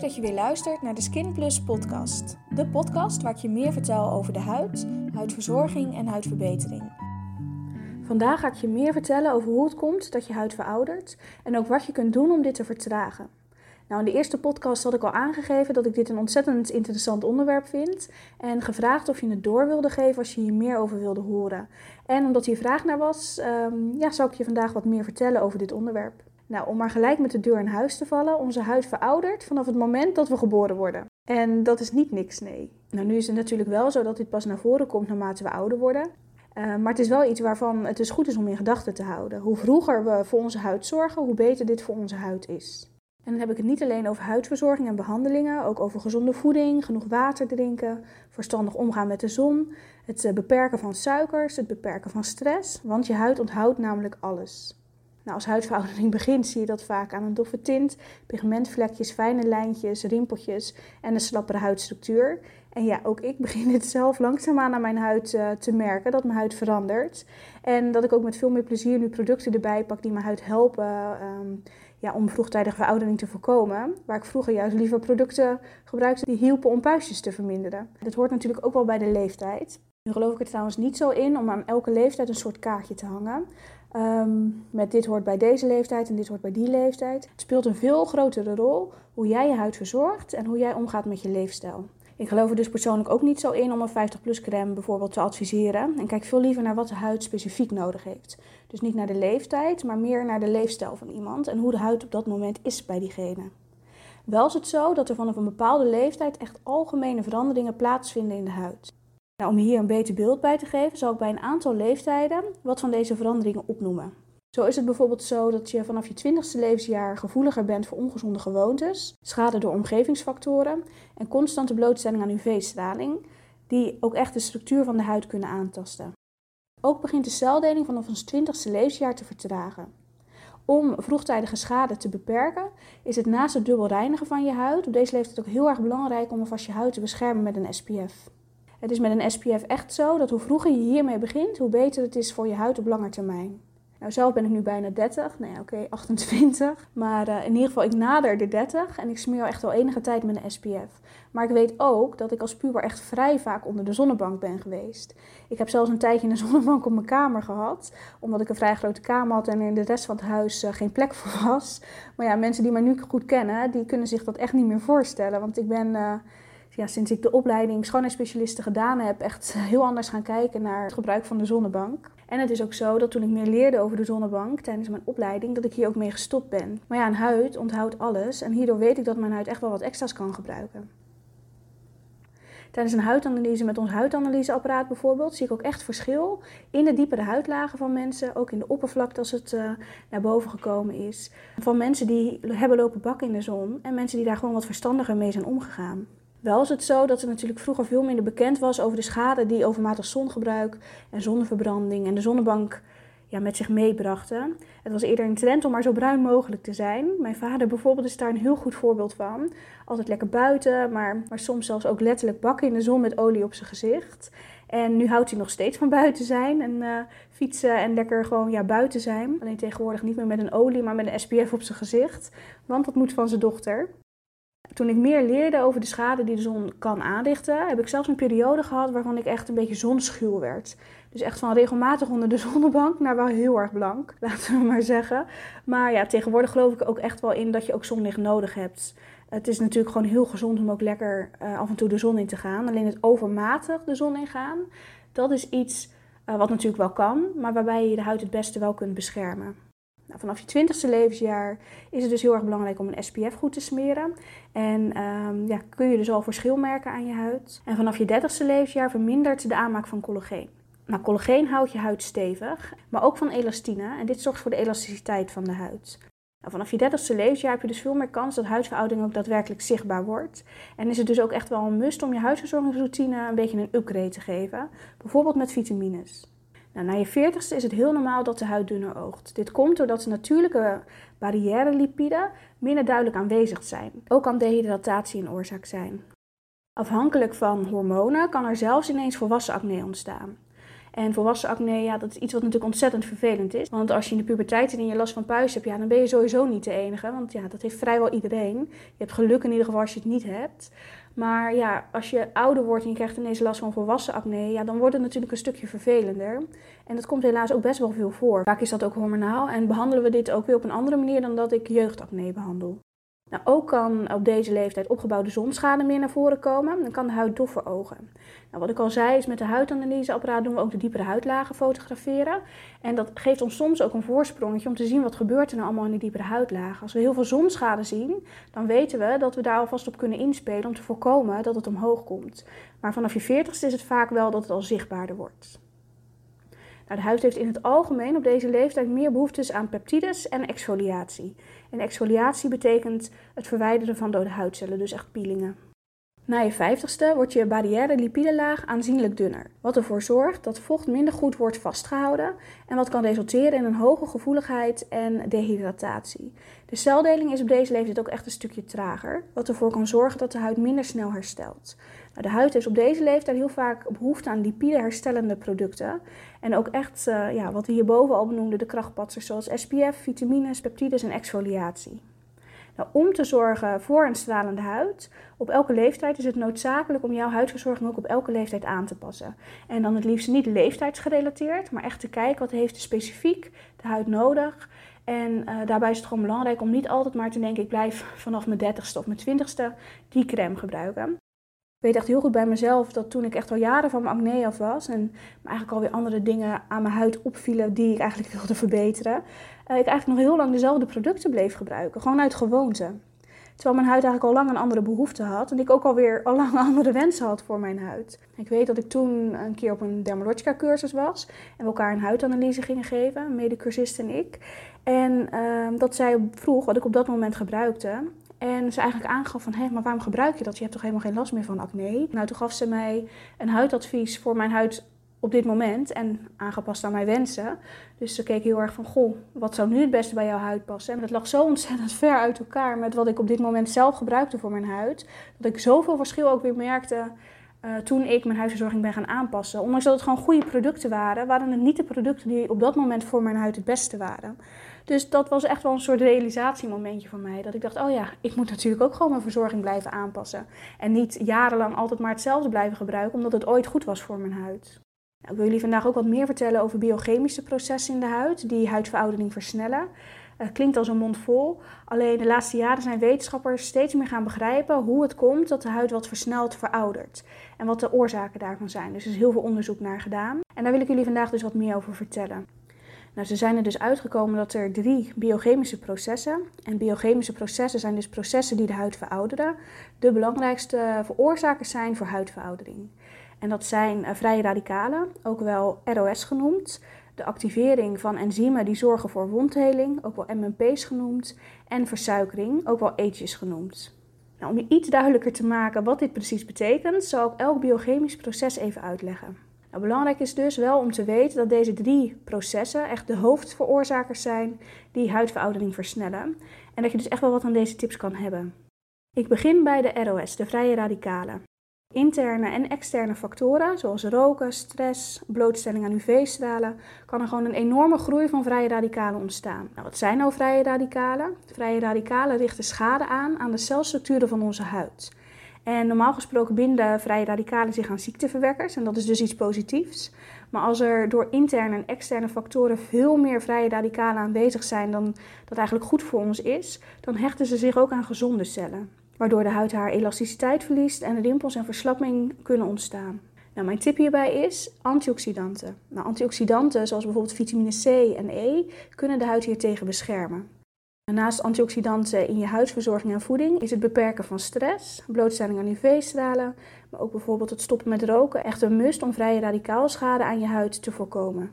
dat je weer luistert naar de Skin Plus podcast. De podcast waar ik je meer vertel over de huid, huidverzorging en huidverbetering. Vandaag ga ik je meer vertellen over hoe het komt dat je huid veroudert en ook wat je kunt doen om dit te vertragen. Nou, in de eerste podcast had ik al aangegeven dat ik dit een ontzettend interessant onderwerp vind. En gevraagd of je het door wilde geven als je hier meer over wilde horen. En omdat hier vraag naar was, um, ja, zal ik je vandaag wat meer vertellen over dit onderwerp. Nou, om maar gelijk met de deur in huis te vallen, onze huid veroudert vanaf het moment dat we geboren worden. En dat is niet niks, nee. Nou, nu is het natuurlijk wel zo dat dit pas naar voren komt naarmate we ouder worden. Uh, maar het is wel iets waarvan het dus goed is om in gedachten te houden. Hoe vroeger we voor onze huid zorgen, hoe beter dit voor onze huid is. En dan heb ik het niet alleen over huidverzorging en behandelingen, ook over gezonde voeding, genoeg water drinken, verstandig omgaan met de zon, het eh, beperken van suikers, het beperken van stress, want je huid onthoudt namelijk alles. Nou, als huidveroudering begint zie je dat vaak aan een doffe tint, pigmentvlekjes, fijne lijntjes, rimpeltjes en een slappere huidstructuur. En ja, ook ik begin dit zelf langzaamaan aan mijn huid uh, te merken, dat mijn huid verandert. En dat ik ook met veel meer plezier nu producten erbij pak die mijn huid helpen um, ja, om vroegtijdige veroudering te voorkomen. Waar ik vroeger juist liever producten gebruikte die hielpen om puistjes te verminderen. Dat hoort natuurlijk ook wel bij de leeftijd. Nu geloof ik er trouwens niet zo in om aan elke leeftijd een soort kaartje te hangen. Um, met dit hoort bij deze leeftijd en dit hoort bij die leeftijd. Het speelt een veel grotere rol hoe jij je huid verzorgt en hoe jij omgaat met je leefstijl. Ik geloof er dus persoonlijk ook niet zo in om een 50-plus crème bijvoorbeeld te adviseren. En kijk veel liever naar wat de huid specifiek nodig heeft. Dus niet naar de leeftijd, maar meer naar de leefstijl van iemand en hoe de huid op dat moment is bij diegene. Wel is het zo dat er vanaf een bepaalde leeftijd echt algemene veranderingen plaatsvinden in de huid. Nou, om hier een beter beeld bij te geven, zal ik bij een aantal leeftijden wat van deze veranderingen opnoemen. Zo is het bijvoorbeeld zo dat je vanaf je 20ste levensjaar gevoeliger bent voor ongezonde gewoontes, schade door omgevingsfactoren en constante blootstelling aan UV-straling, die ook echt de structuur van de huid kunnen aantasten. Ook begint de celdeling vanaf ons 20ste levensjaar te vertragen. Om vroegtijdige schade te beperken, is het naast het dubbel reinigen van je huid op deze leeftijd ook heel erg belangrijk om alvast je huid te beschermen met een SPF. Het is met een SPF echt zo dat hoe vroeger je hiermee begint, hoe beter het is voor je huid op lange termijn. Nou, zelf ben ik nu bijna 30. Nee, oké, 28. Maar uh, in ieder geval, ik nader de 30 en ik smeer al echt al enige tijd met een SPF. Maar ik weet ook dat ik als puber echt vrij vaak onder de zonnebank ben geweest. Ik heb zelfs een tijdje een zonnebank op mijn kamer gehad, omdat ik een vrij grote kamer had en in de rest van het huis uh, geen plek voor was. Maar ja, mensen die mij nu goed kennen, die kunnen zich dat echt niet meer voorstellen. Want ik ben... Uh, ja, sinds ik de opleiding schoonheidsspecialisten gedaan heb, echt heel anders gaan kijken naar het gebruik van de zonnebank. En het is ook zo dat toen ik meer leerde over de zonnebank tijdens mijn opleiding, dat ik hier ook mee gestopt ben. Maar ja, een huid onthoudt alles en hierdoor weet ik dat mijn huid echt wel wat extra's kan gebruiken. Tijdens een huidanalyse met ons huidanalyseapparaat bijvoorbeeld zie ik ook echt verschil in de diepere huidlagen van mensen, ook in de oppervlakte als het uh, naar boven gekomen is. Van mensen die hebben lopen bakken in de zon en mensen die daar gewoon wat verstandiger mee zijn omgegaan. Wel is het zo dat er natuurlijk vroeger veel minder bekend was over de schade die overmatig zongebruik en zonneverbranding en de zonnebank ja, met zich meebrachten. Het was eerder een trend om maar zo bruin mogelijk te zijn. Mijn vader bijvoorbeeld is daar een heel goed voorbeeld van. Altijd lekker buiten, maar, maar soms zelfs ook letterlijk bakken in de zon met olie op zijn gezicht. En nu houdt hij nog steeds van buiten zijn en uh, fietsen en lekker gewoon ja, buiten zijn. Alleen tegenwoordig niet meer met een olie, maar met een SPF op zijn gezicht. Want dat moet van zijn dochter. Toen ik meer leerde over de schade die de zon kan aanrichten, heb ik zelfs een periode gehad waarvan ik echt een beetje zonschuw werd. Dus echt van regelmatig onder de zonnebank naar wel heel erg blank, laten we maar zeggen. Maar ja, tegenwoordig geloof ik ook echt wel in dat je ook zonlicht nodig hebt. Het is natuurlijk gewoon heel gezond om ook lekker uh, af en toe de zon in te gaan. Alleen het overmatig de zon ingaan, dat is iets uh, wat natuurlijk wel kan, maar waarbij je de huid het beste wel kunt beschermen. Nou, vanaf je twintigste levensjaar is het dus heel erg belangrijk om een SPF goed te smeren. En um, ja, kun je dus al verschil merken aan je huid. En vanaf je dertigste levensjaar vermindert de aanmaak van collageen. Nou, collageen houdt je huid stevig, maar ook van elastine. En dit zorgt voor de elasticiteit van de huid. Nou, vanaf je dertigste levensjaar heb je dus veel meer kans dat huidveroudering ook daadwerkelijk zichtbaar wordt. En is het dus ook echt wel een must om je huidverzorgingsroutine een beetje een upgrade te geven. Bijvoorbeeld met vitamines. Nou, na je 40ste is het heel normaal dat de huid dunner oogt. Dit komt doordat de natuurlijke barrière-lipiden minder duidelijk aanwezig zijn. Ook kan dehydratatie een oorzaak zijn. Afhankelijk van hormonen kan er zelfs ineens volwassen acne ontstaan. En volwassen acne, ja, dat is iets wat natuurlijk ontzettend vervelend is. Want als je in de puberteit en je last van puis hebt, ja, dan ben je sowieso niet de enige. Want ja, dat heeft vrijwel iedereen. Je hebt geluk in ieder geval als je het niet hebt. Maar ja, als je ouder wordt en je krijgt ineens last van volwassen acne, ja, dan wordt het natuurlijk een stukje vervelender. En dat komt helaas ook best wel veel voor. Vaak is dat ook hormonaal en behandelen we dit ook weer op een andere manier dan dat ik jeugdacne behandel. Nou, ook kan op deze leeftijd opgebouwde zonschade meer naar voren komen. Dan kan de huid doffer ogen. Nou, wat ik al zei is met de huidanalyseapparaat doen we ook de diepere huidlagen fotograferen. En dat geeft ons soms ook een voorsprongetje om te zien wat gebeurt er nou allemaal in die diepere huidlagen. Als we heel veel zonschade zien, dan weten we dat we daar alvast op kunnen inspelen om te voorkomen dat het omhoog komt. Maar vanaf je 40ste is het vaak wel dat het al zichtbaarder wordt. Nou, de huid heeft in het algemeen op deze leeftijd meer behoeftes aan peptides en exfoliatie. En exfoliatie betekent het verwijderen van dode huidcellen, dus echt peelingen. Na je 50ste wordt je barrière lipidelaag aanzienlijk dunner, wat ervoor zorgt dat vocht minder goed wordt vastgehouden en wat kan resulteren in een hoge gevoeligheid en dehydratatie. De celdeling is op deze leeftijd ook echt een stukje trager, wat ervoor kan zorgen dat de huid minder snel herstelt. Nou, de huid heeft op deze leeftijd heel vaak behoefte aan lipide herstellende producten en ook echt, uh, ja, wat we hierboven al benoemden, de krachtpatsers zoals SPF, vitamines, peptides en exfoliatie. Nou, om te zorgen voor een stralende huid, op elke leeftijd is het noodzakelijk om jouw huidverzorging ook op elke leeftijd aan te passen. En dan het liefst niet leeftijdsgerelateerd, maar echt te kijken wat heeft specifiek de huid nodig. En uh, daarbij is het gewoon belangrijk om niet altijd maar te denken: ik blijf vanaf mijn 30ste of mijn 20ste die crème gebruiken. Ik weet echt heel goed bij mezelf dat toen ik echt al jaren van mijn acne af was en eigenlijk alweer andere dingen aan mijn huid opvielen die ik eigenlijk wilde verbeteren, uh, ik eigenlijk nog heel lang dezelfde producten bleef gebruiken, gewoon uit gewoonte. Terwijl mijn huid eigenlijk al lang een andere behoefte had en ik ook alweer al lang andere wensen had voor mijn huid. Ik weet dat ik toen een keer op een Dermalogica cursus was en we elkaar een huidanalyse gingen geven, een medecursist en ik. En uh, dat zij vroeg wat ik op dat moment gebruikte. En ze eigenlijk aangaf van, hé, maar waarom gebruik je dat? Je hebt toch helemaal geen last meer van acne? Nou, toen gaf ze mij een huidadvies voor mijn huid op dit moment en aangepast aan mijn wensen. Dus ze keek heel erg van, goh, wat zou nu het beste bij jouw huid passen? En dat lag zo ontzettend ver uit elkaar met wat ik op dit moment zelf gebruikte voor mijn huid. Dat ik zoveel verschil ook weer merkte uh, toen ik mijn huisverzorging ben gaan aanpassen. Ondanks dat het gewoon goede producten waren, waren het niet de producten die op dat moment voor mijn huid het beste waren. Dus dat was echt wel een soort realisatiemomentje voor mij. Dat ik dacht, oh ja, ik moet natuurlijk ook gewoon mijn verzorging blijven aanpassen. En niet jarenlang altijd maar hetzelfde blijven gebruiken, omdat het ooit goed was voor mijn huid. Nou, ik wil jullie vandaag ook wat meer vertellen over biochemische processen in de huid die huidveroudering versnellen. Uh, klinkt als een mond vol. Alleen de laatste jaren zijn wetenschappers steeds meer gaan begrijpen hoe het komt dat de huid wat versneld veroudert. En wat de oorzaken daarvan zijn. Dus er is heel veel onderzoek naar gedaan. En daar wil ik jullie vandaag dus wat meer over vertellen. Nou, ze zijn er dus uitgekomen dat er drie biochemische processen, en biochemische processen zijn dus processen die de huid verouderen, de belangrijkste veroorzakers zijn voor huidveroudering. En dat zijn uh, vrije radicalen, ook wel ROS genoemd, de activering van enzymen die zorgen voor wondheling, ook wel MMP's genoemd, en versuikering, ook wel AGEs genoemd. Nou, om je iets duidelijker te maken wat dit precies betekent, zal ik elk biochemisch proces even uitleggen. Nou, belangrijk is dus wel om te weten dat deze drie processen echt de hoofdveroorzakers zijn die huidveroudering versnellen. En dat je dus echt wel wat aan deze tips kan hebben. Ik begin bij de ROS, de vrije radicalen. Interne en externe factoren, zoals roken, stress, blootstelling aan UV-stralen, kan er gewoon een enorme groei van vrije radicalen ontstaan. Nou, wat zijn nou vrije radicalen? Vrije radicalen richten schade aan aan de celstructuren van onze huid. En normaal gesproken binden vrije radicalen zich aan ziekteverwekkers en dat is dus iets positiefs. Maar als er door interne en externe factoren veel meer vrije radicalen aanwezig zijn dan dat eigenlijk goed voor ons is, dan hechten ze zich ook aan gezonde cellen. Waardoor de huid haar elasticiteit verliest en rimpels en verslapping kunnen ontstaan. Nou, mijn tip hierbij is antioxidanten. Nou, antioxidanten zoals bijvoorbeeld vitamine C en E kunnen de huid hier tegen beschermen. Naast antioxidanten in je huidverzorging en voeding is het beperken van stress, blootstelling aan UV-stralen, maar ook bijvoorbeeld het stoppen met roken echt een must om vrije radicaalschade aan je huid te voorkomen.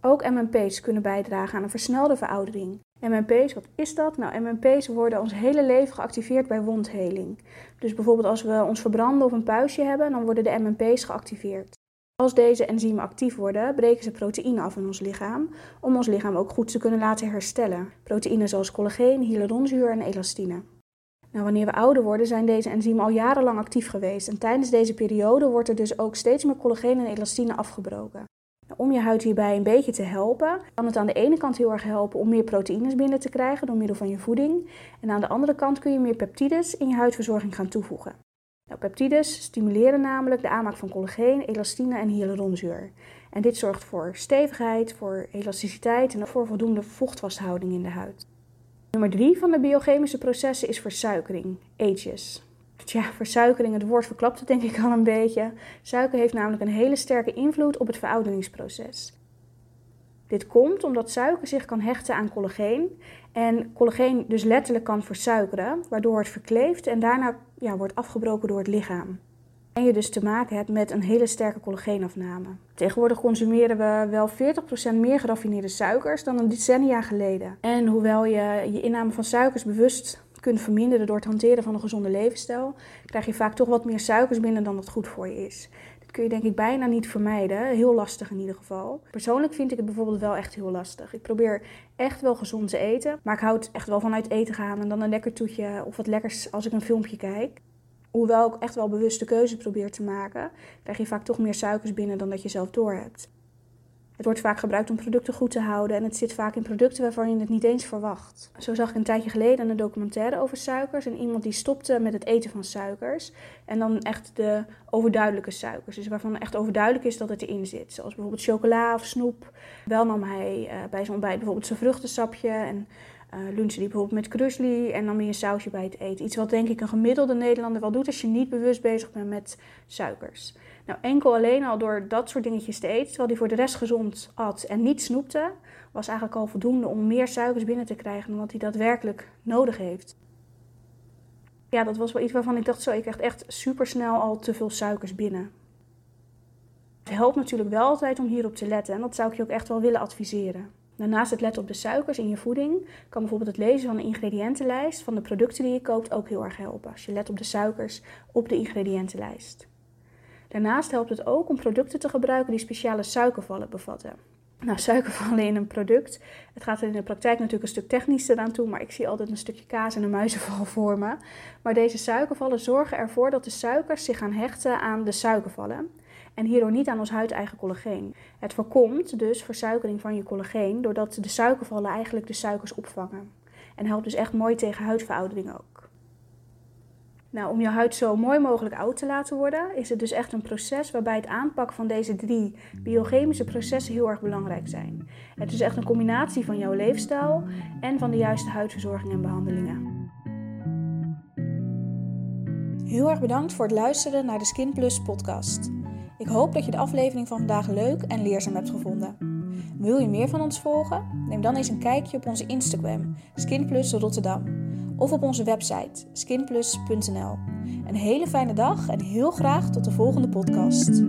Ook MMP's kunnen bijdragen aan een versnelde veroudering. MMP's, wat is dat? Nou, MMP's worden ons hele leven geactiveerd bij wondheling. Dus bijvoorbeeld als we ons verbranden of een puistje hebben, dan worden de MMP's geactiveerd. Als deze enzymen actief worden, breken ze proteïne af in ons lichaam, om ons lichaam ook goed te kunnen laten herstellen. Proteïnen zoals collageen, hyaluronzuur en elastine. Nou, wanneer we ouder worden, zijn deze enzymen al jarenlang actief geweest. En tijdens deze periode wordt er dus ook steeds meer collageen en elastine afgebroken. Om je huid hierbij een beetje te helpen, kan het aan de ene kant heel erg helpen om meer proteïnes binnen te krijgen door middel van je voeding. En aan de andere kant kun je meer peptides in je huidverzorging gaan toevoegen. Nou, peptides stimuleren namelijk de aanmaak van collageen, elastine en hyaluronzuur. En dit zorgt voor stevigheid, voor elasticiteit en voor voldoende vochtvasthouding in de huid. Nummer drie van de biochemische processen is versuikering, ages. Tja, versuikering, het woord verklapt het denk ik al een beetje. Suiker heeft namelijk een hele sterke invloed op het verouderingsproces. Dit komt omdat suiker zich kan hechten aan collageen en collageen dus letterlijk kan versuikeren, waardoor het verkleeft en daarna ja, wordt afgebroken door het lichaam. En je dus te maken hebt met een hele sterke collageenafname. Tegenwoordig consumeren we wel 40% meer geraffineerde suikers dan een decennia geleden. En hoewel je je inname van suikers bewust kunt verminderen door het hanteren van een gezonde levensstijl, krijg je vaak toch wat meer suikers binnen dan dat goed voor je is. Kun je denk ik bijna niet vermijden. Heel lastig in ieder geval. Persoonlijk vind ik het bijvoorbeeld wel echt heel lastig. Ik probeer echt wel gezond te eten, maar ik houd echt wel vanuit eten gaan en dan een lekker toetje of wat lekkers als ik een filmpje kijk hoewel ik echt wel bewuste keuze probeer te maken, krijg je vaak toch meer suikers binnen dan dat je zelf doorhebt. Het wordt vaak gebruikt om producten goed te houden en het zit vaak in producten waarvan je het niet eens verwacht. Zo zag ik een tijdje geleden een documentaire over suikers en iemand die stopte met het eten van suikers. En dan echt de overduidelijke suikers, dus waarvan echt overduidelijk is dat het erin zit. Zoals bijvoorbeeld chocola of snoep. Wel nam hij uh, bij zijn ontbijt bijvoorbeeld zijn vruchtensapje en uh, die bijvoorbeeld met krusli en dan meer een sausje bij het eten. Iets wat denk ik een gemiddelde Nederlander wel doet als je niet bewust bezig bent met suikers. Nou, enkel alleen al door dat soort dingetjes te eten, terwijl hij voor de rest gezond at en niet snoepte, was eigenlijk al voldoende om meer suikers binnen te krijgen dan wat hij daadwerkelijk nodig heeft. Ja, dat was wel iets waarvan ik dacht, zo, ik krijg echt super snel al te veel suikers binnen. Het helpt natuurlijk wel altijd om hierop te letten en dat zou ik je ook echt wel willen adviseren. Naast het letten op de suikers in je voeding kan bijvoorbeeld het lezen van de ingrediëntenlijst van de producten die je koopt ook heel erg helpen. Als je let op de suikers op de ingrediëntenlijst. Daarnaast helpt het ook om producten te gebruiken die speciale suikervallen bevatten. Nou, suikervallen in een product. Het gaat er in de praktijk natuurlijk een stuk technischer aan toe, maar ik zie altijd een stukje kaas en een muizenval voor me. Maar deze suikervallen zorgen ervoor dat de suikers zich gaan hechten aan de suikervallen en hierdoor niet aan ons huideigen collageen. Het voorkomt dus versuikering van je collageen doordat de suikervallen eigenlijk de suikers opvangen. En helpt dus echt mooi tegen huidveroudering ook. Nou, om je huid zo mooi mogelijk oud te laten worden, is het dus echt een proces waarbij het aanpakken van deze drie biochemische processen heel erg belangrijk zijn. Het is echt een combinatie van jouw leefstijl en van de juiste huidverzorging en behandelingen. Heel erg bedankt voor het luisteren naar de Skin Plus podcast. Ik hoop dat je de aflevering van vandaag leuk en leerzaam hebt gevonden. Wil je meer van ons volgen? Neem dan eens een kijkje op onze Instagram, Skinplus Rotterdam, of op onze website skinplus.nl. Een hele fijne dag en heel graag tot de volgende podcast.